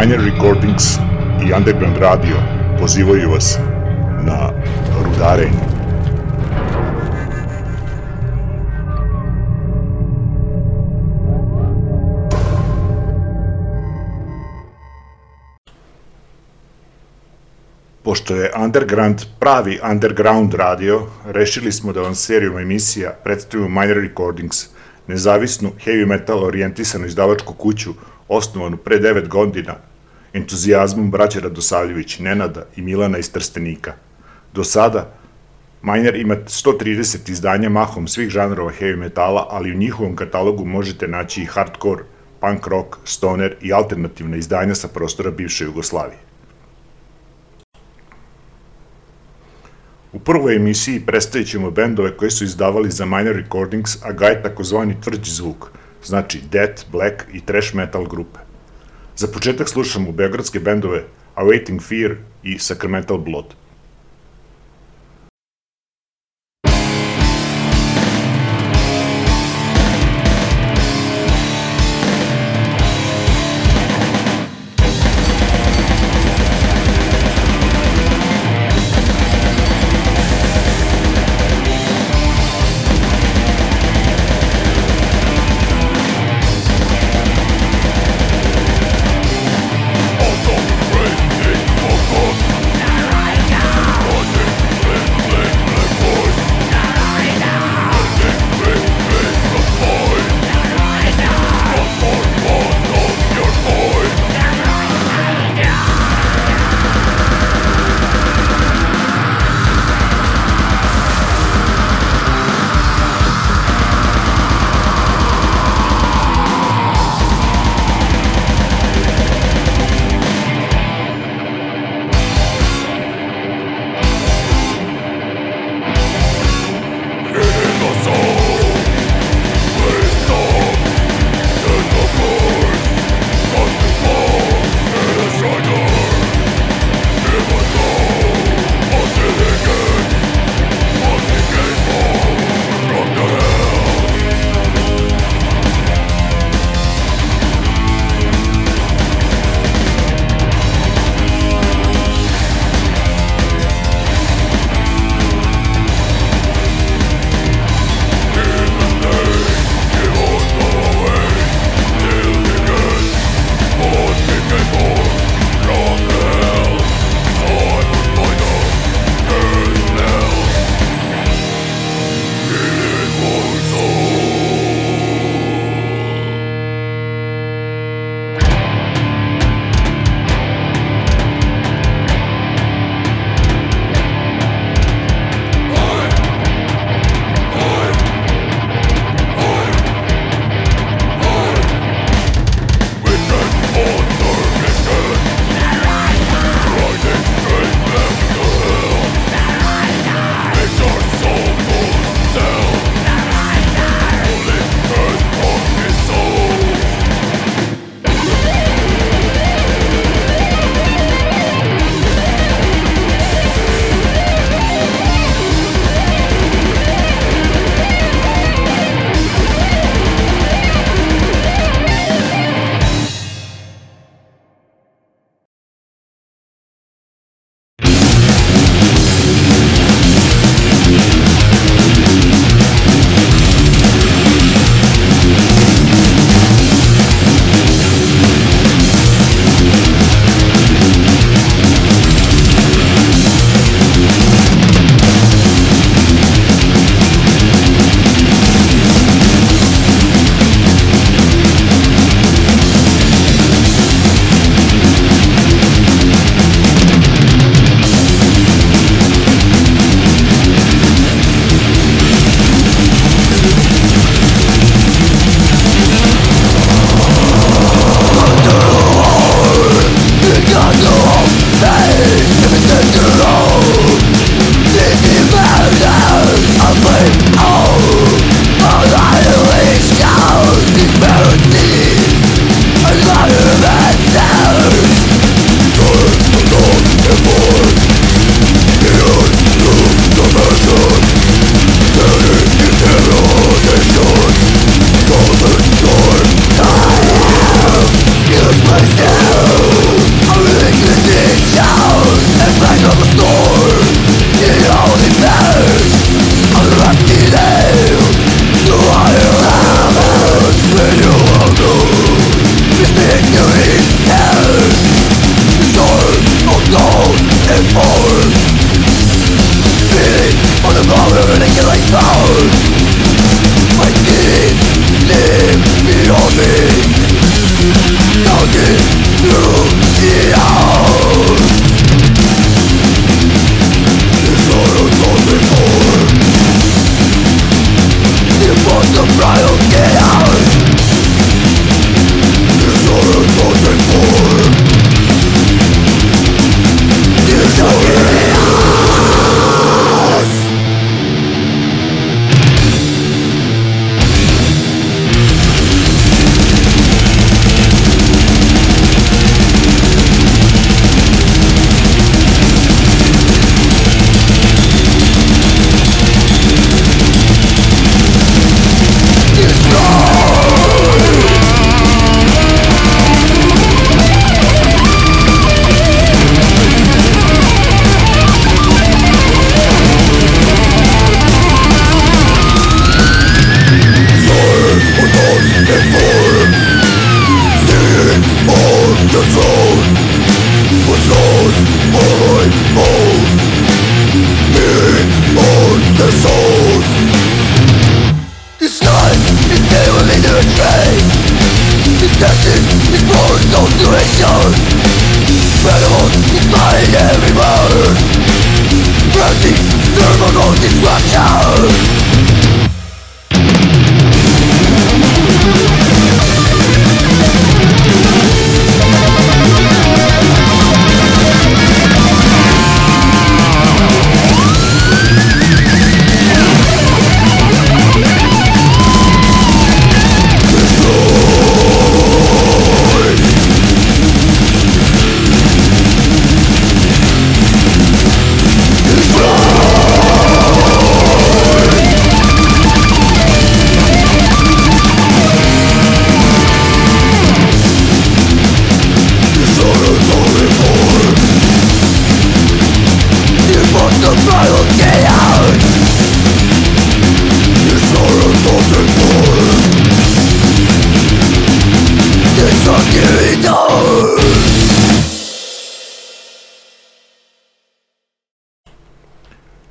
Miner Recordings i Underground Radio pozivaju vas na rudarenje. Pošto je Underground pravi underground radio, rešili smo da vam serijom emisija predstavimo Minor Recordings, nezavisnu heavy metal orijentisanu izdavačku kuću, osnovanu pre 9 godina, entuzijazmom braća Radosavljević, Nenada i Milana iz Trstenika. Do sada, Miner ima 130 izdanja mahom svih žanrova heavy metala, ali u njihovom katalogu možete naći i hardcore, punk rock, stoner i alternativna izdanja sa prostora bivše Jugoslavije. U prvoj emisiji predstavit ćemo bendove koji su izdavali za Minor Recordings, a gaj takozvani tvrđi zvuk, znači death, black i trash metal grupe. Za početak slušamo beogradske bendove Awaiting Fear i Sacramental Blood. Sorry.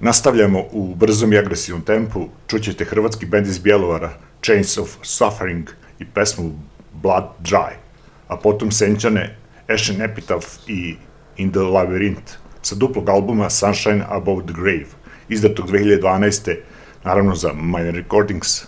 Nastavljamo u brzom i agresivnom tempu, čućete hrvatski bend iz Bjelovara, Chains of Suffering i pesmu Blood Dry, a potom Senčane, Ashen Epitaph i In the Labyrinth, sa duplog albuma Sunshine Above the Grave, izdatog 2012. naravno za Minor Recordings.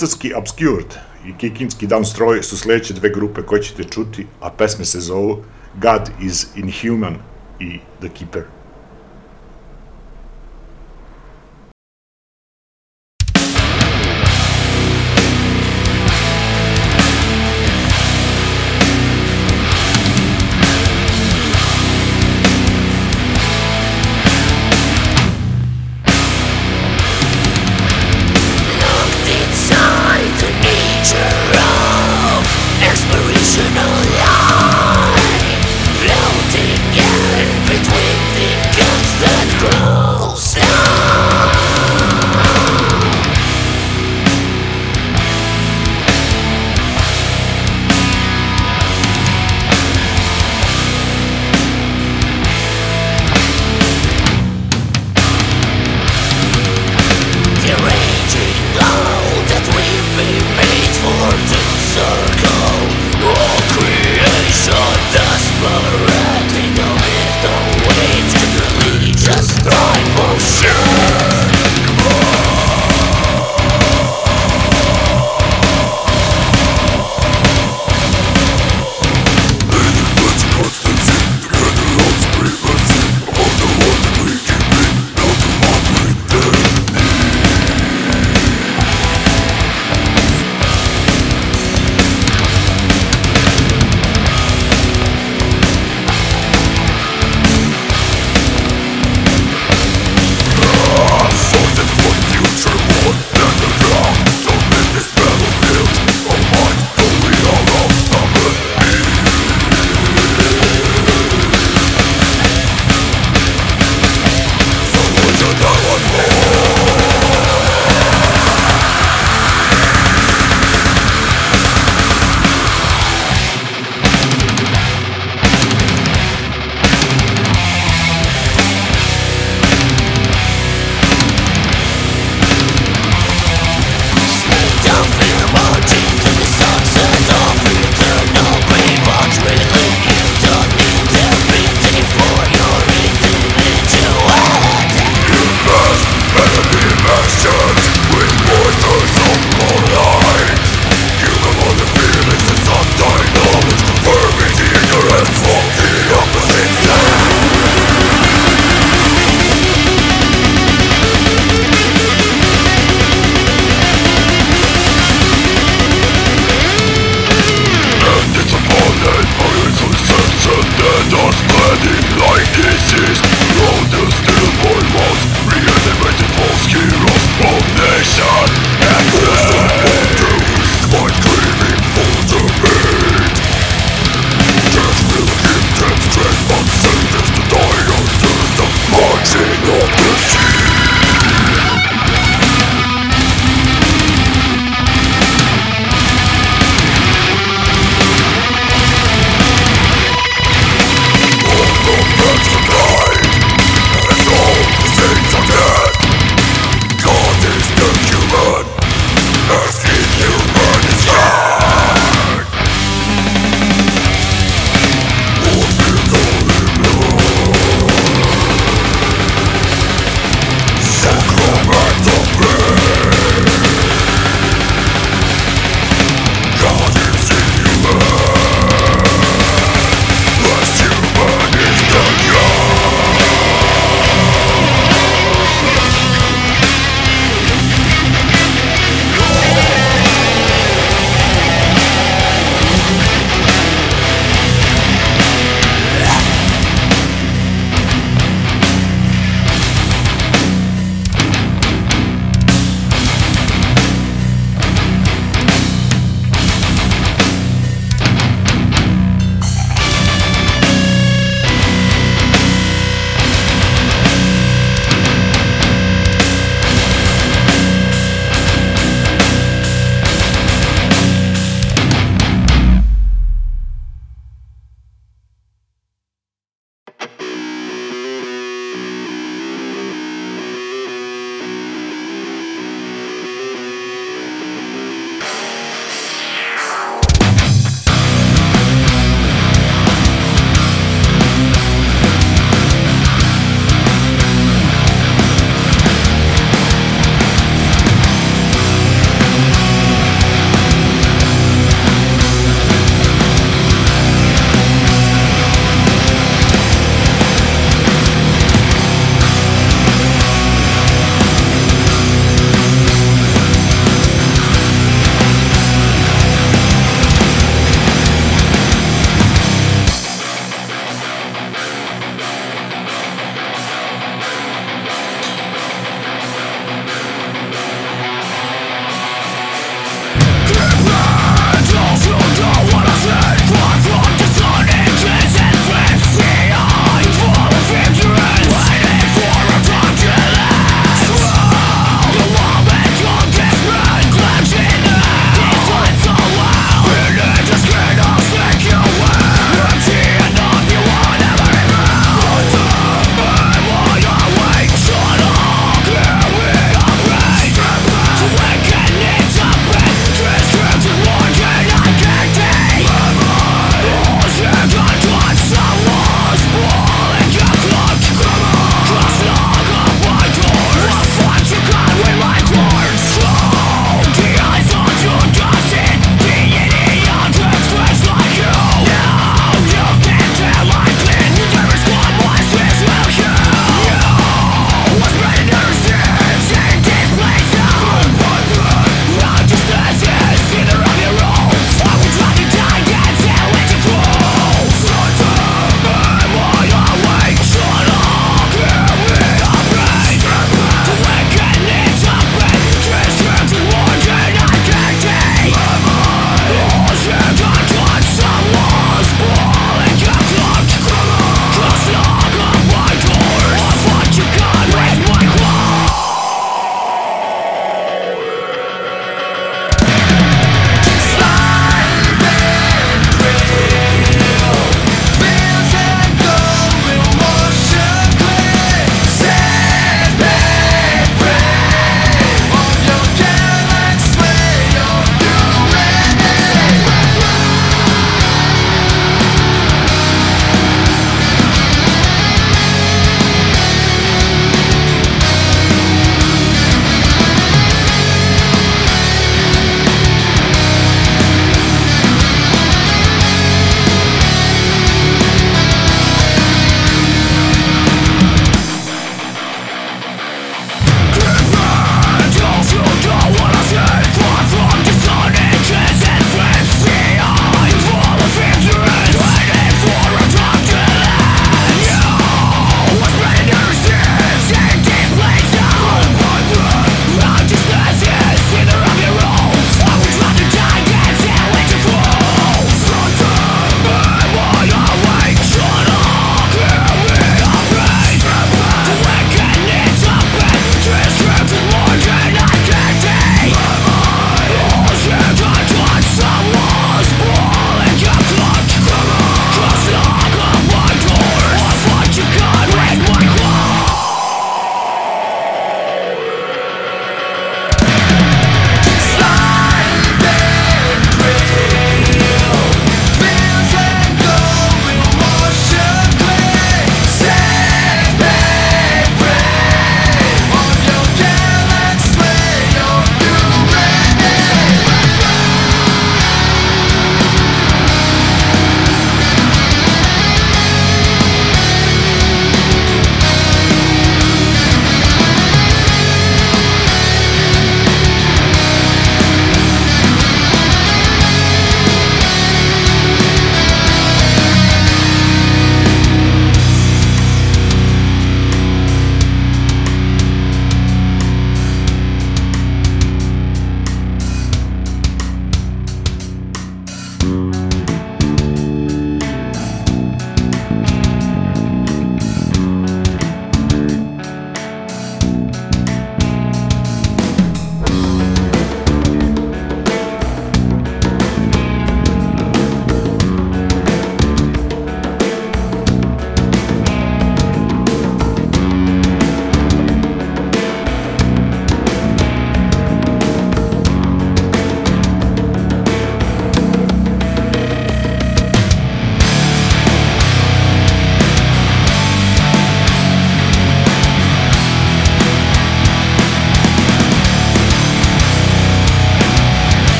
Novosadski Obscured i Kikinski Downstroy su sledeće dve grupe koje ćete čuti, a pesme se zovu God is Inhuman i The Keeper.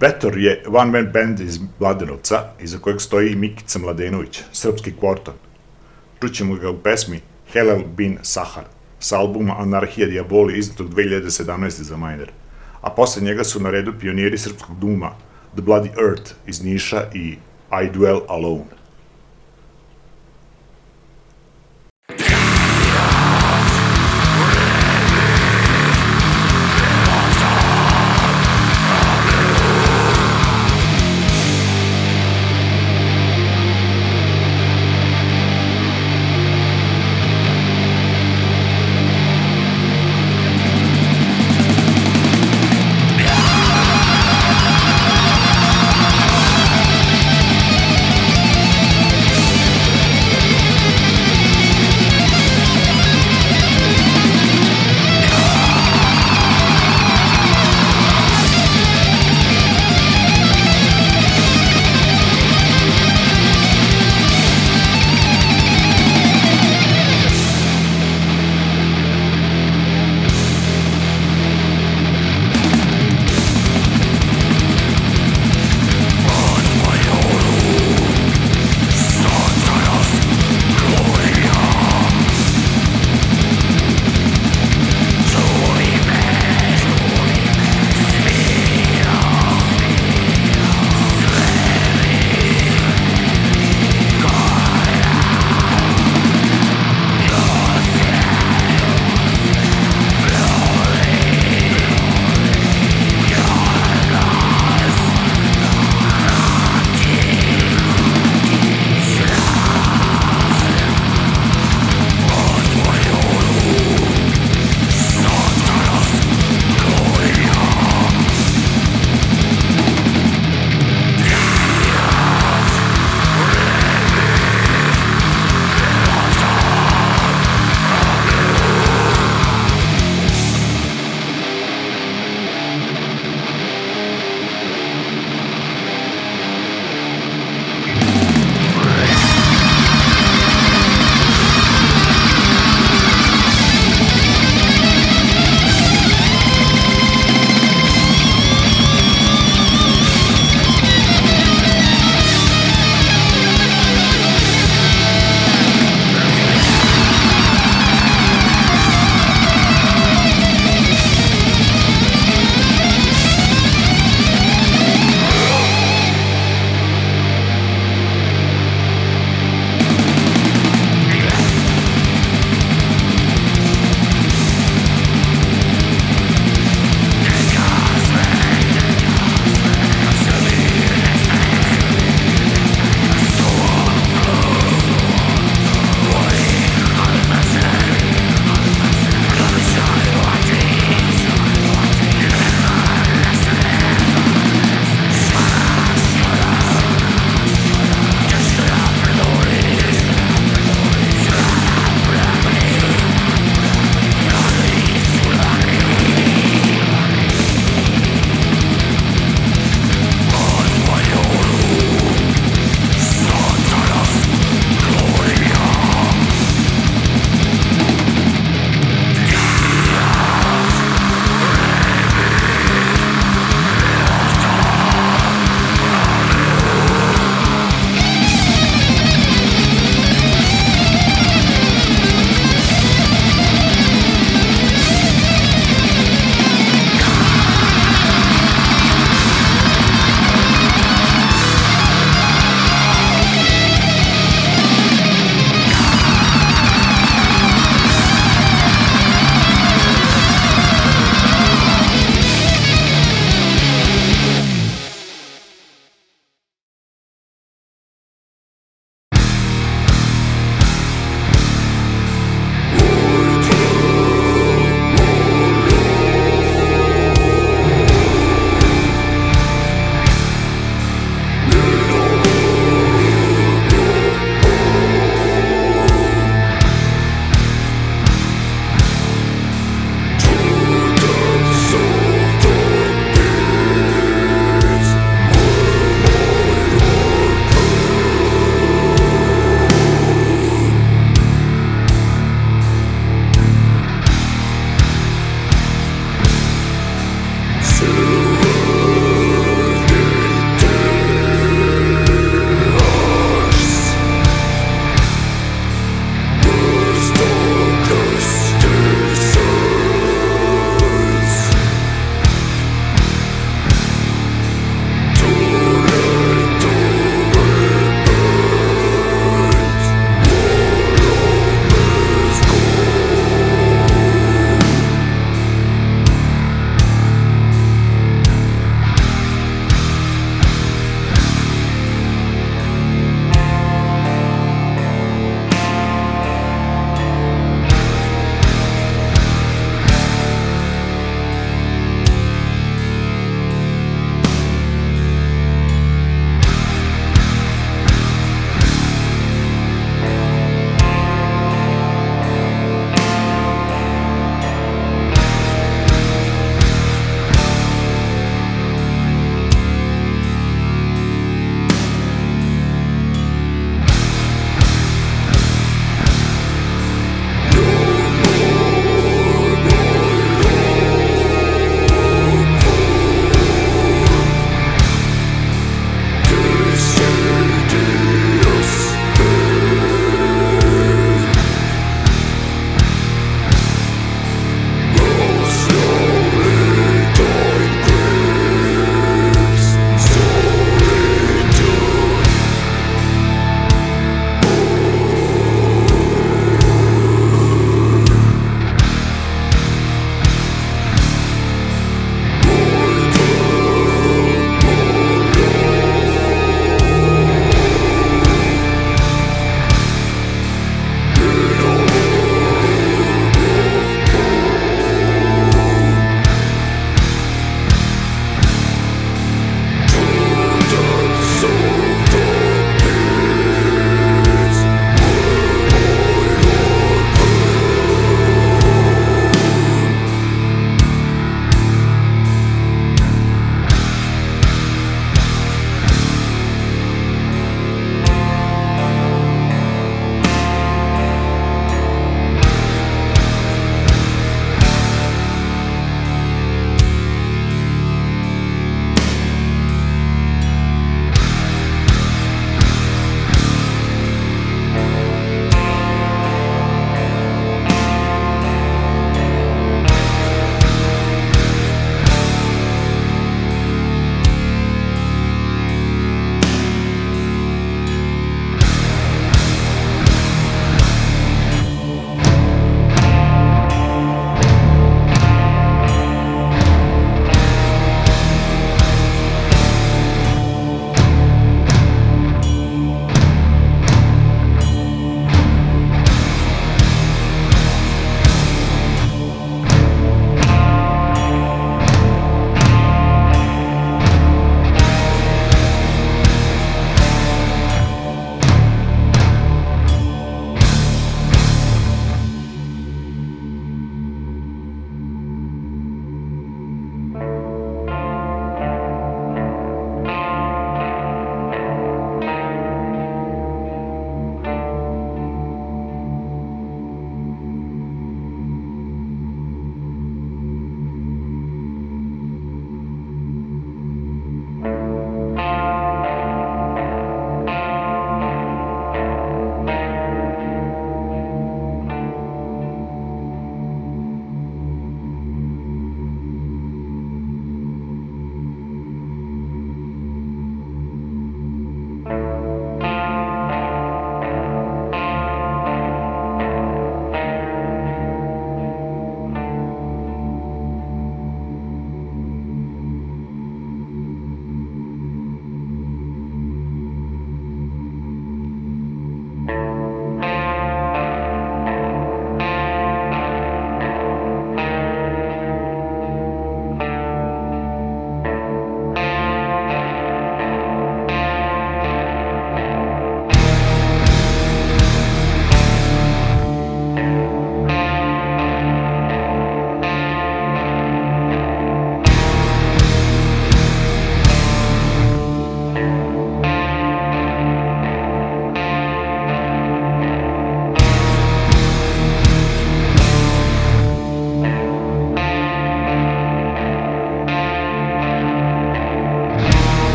Betor je one man band iz Mladenovca, iza kojeg stoji Mikica Mladenović, srpski kvorton. Čućemo ga u pesmi Helel bin Sahar, sa albuma Anarhija Diaboli iznatog 2017. za Miner. A posle njega su na redu pioniri srpskog duma The Bloody Earth iz Niša i I Dwell Alone.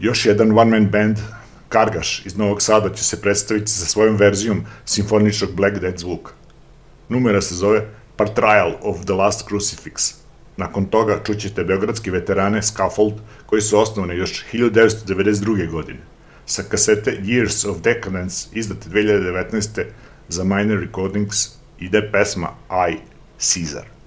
Još jedan one-man band, Kargaš iz Novog Sada će se predstaviti sa svojom verzijom simfoničnog Black Death zvuka. Numera se zove Partrial of the Last Crucifix. Nakon toga čućete beogradski veterane Scaffold koji su osnovane još 1992. godine sa kasete Years of Decadence izdate 2019. za Minor Recordings ide pesma I, Caesar.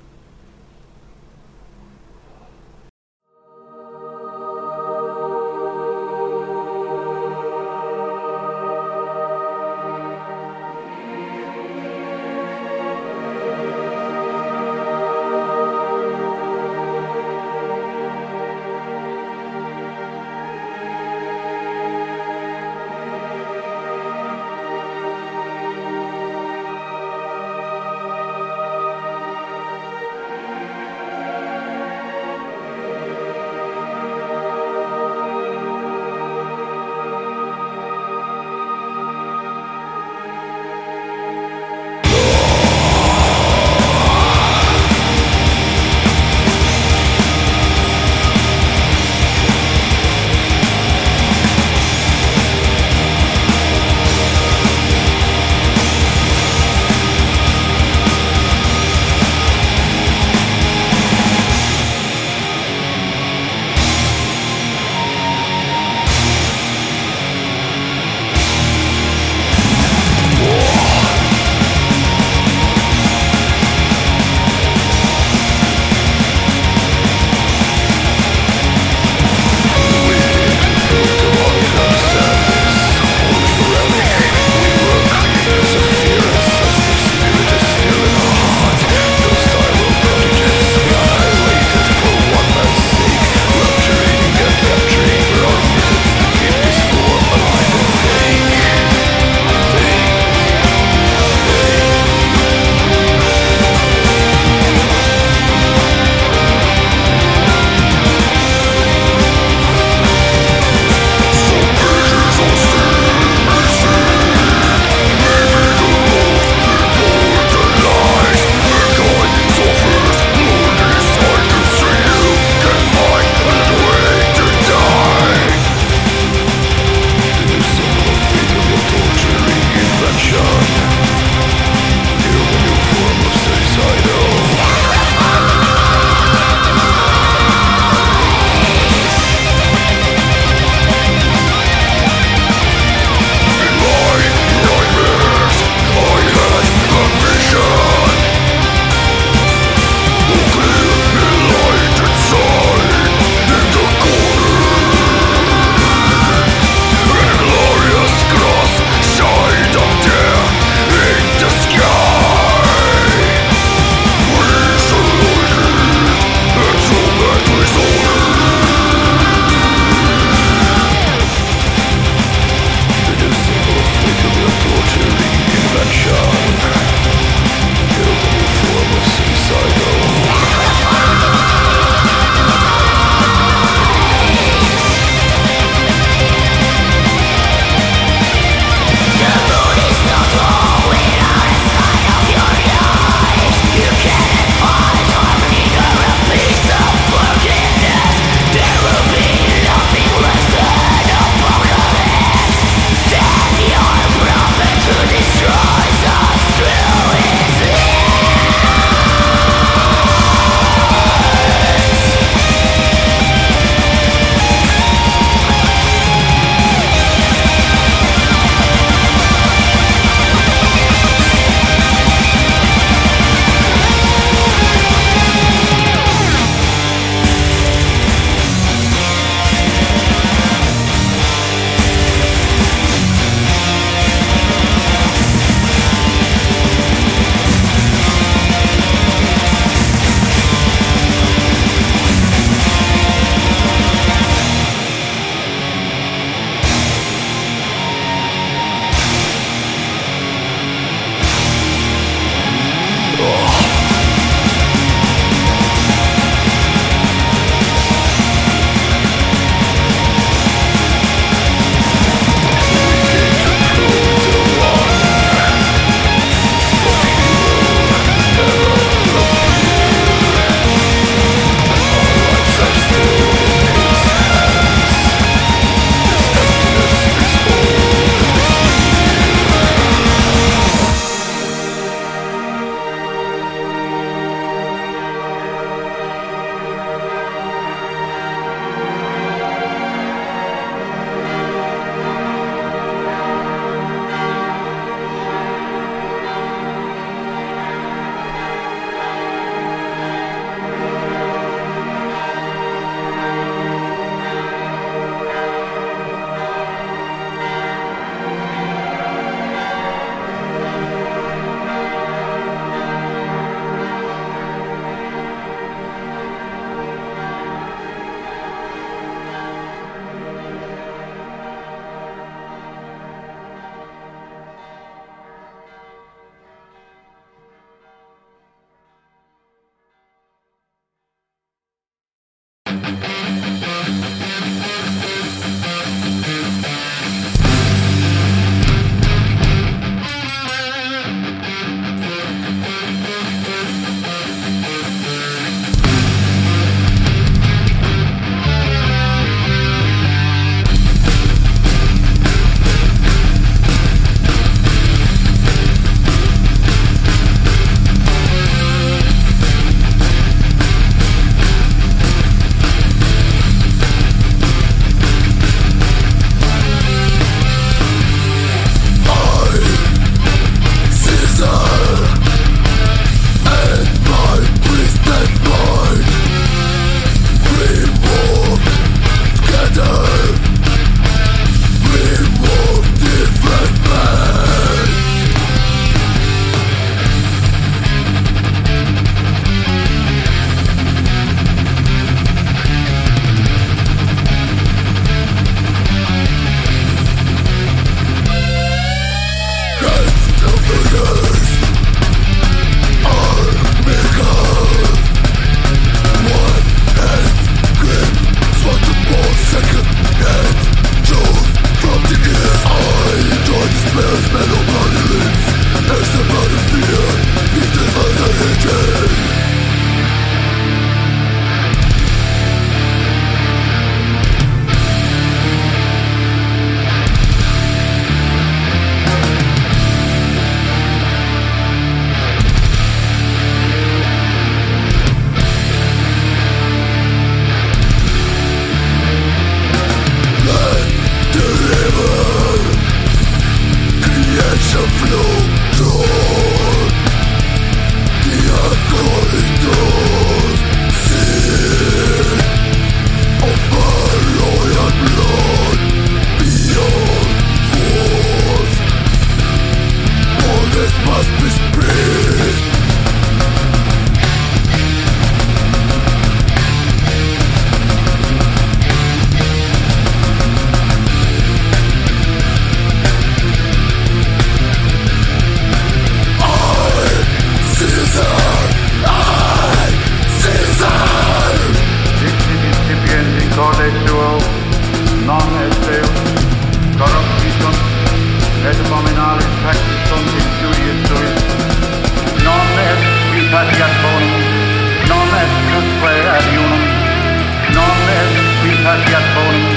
stati al fondo,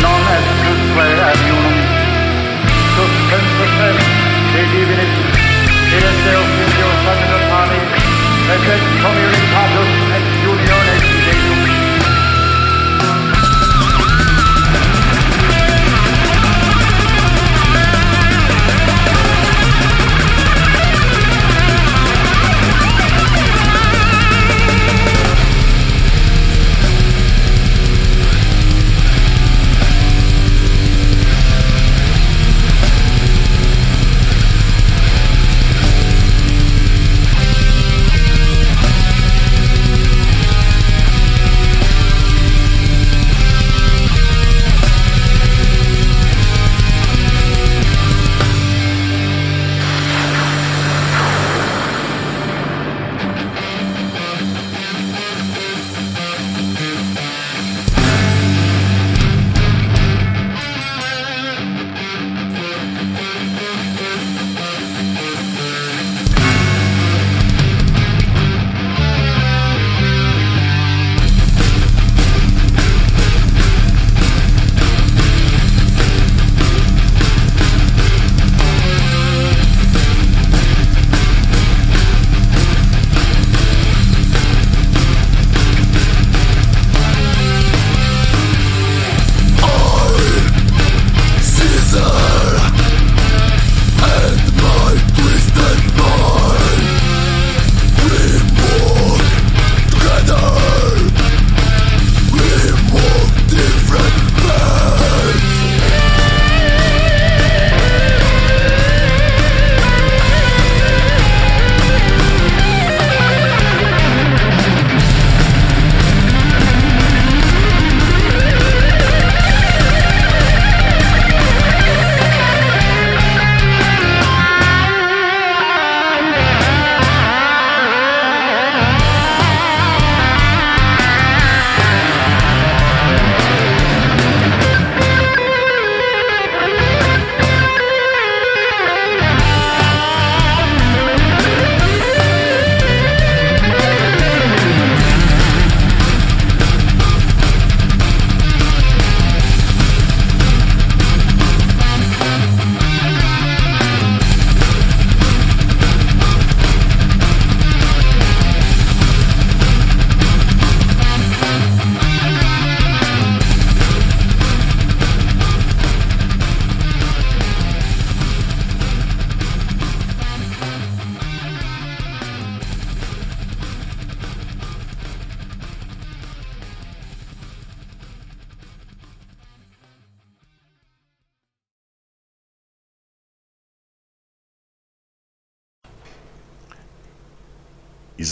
non è più avion, sospeso per le divine, e le offese fatto fare, perché come ritardo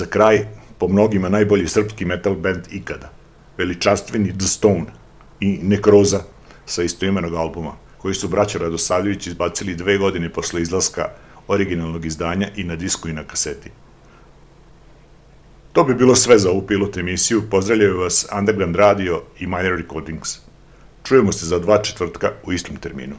za kraj, po mnogima najbolji srpski metal band ikada, veličastveni The Stone i Nekroza sa istoimenog albuma, koji su braća Radosavljević izbacili dve godine posle izlaska originalnog izdanja i na disku i na kaseti. To bi bilo sve za ovu pilot emisiju. Pozdravljaju vas Underground Radio i Minor Recordings. Čujemo se za dva četvrtka u istom terminu.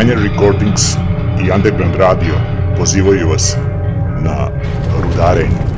Minor Recordings i Underground Radio pozivaju vas na rudarenje.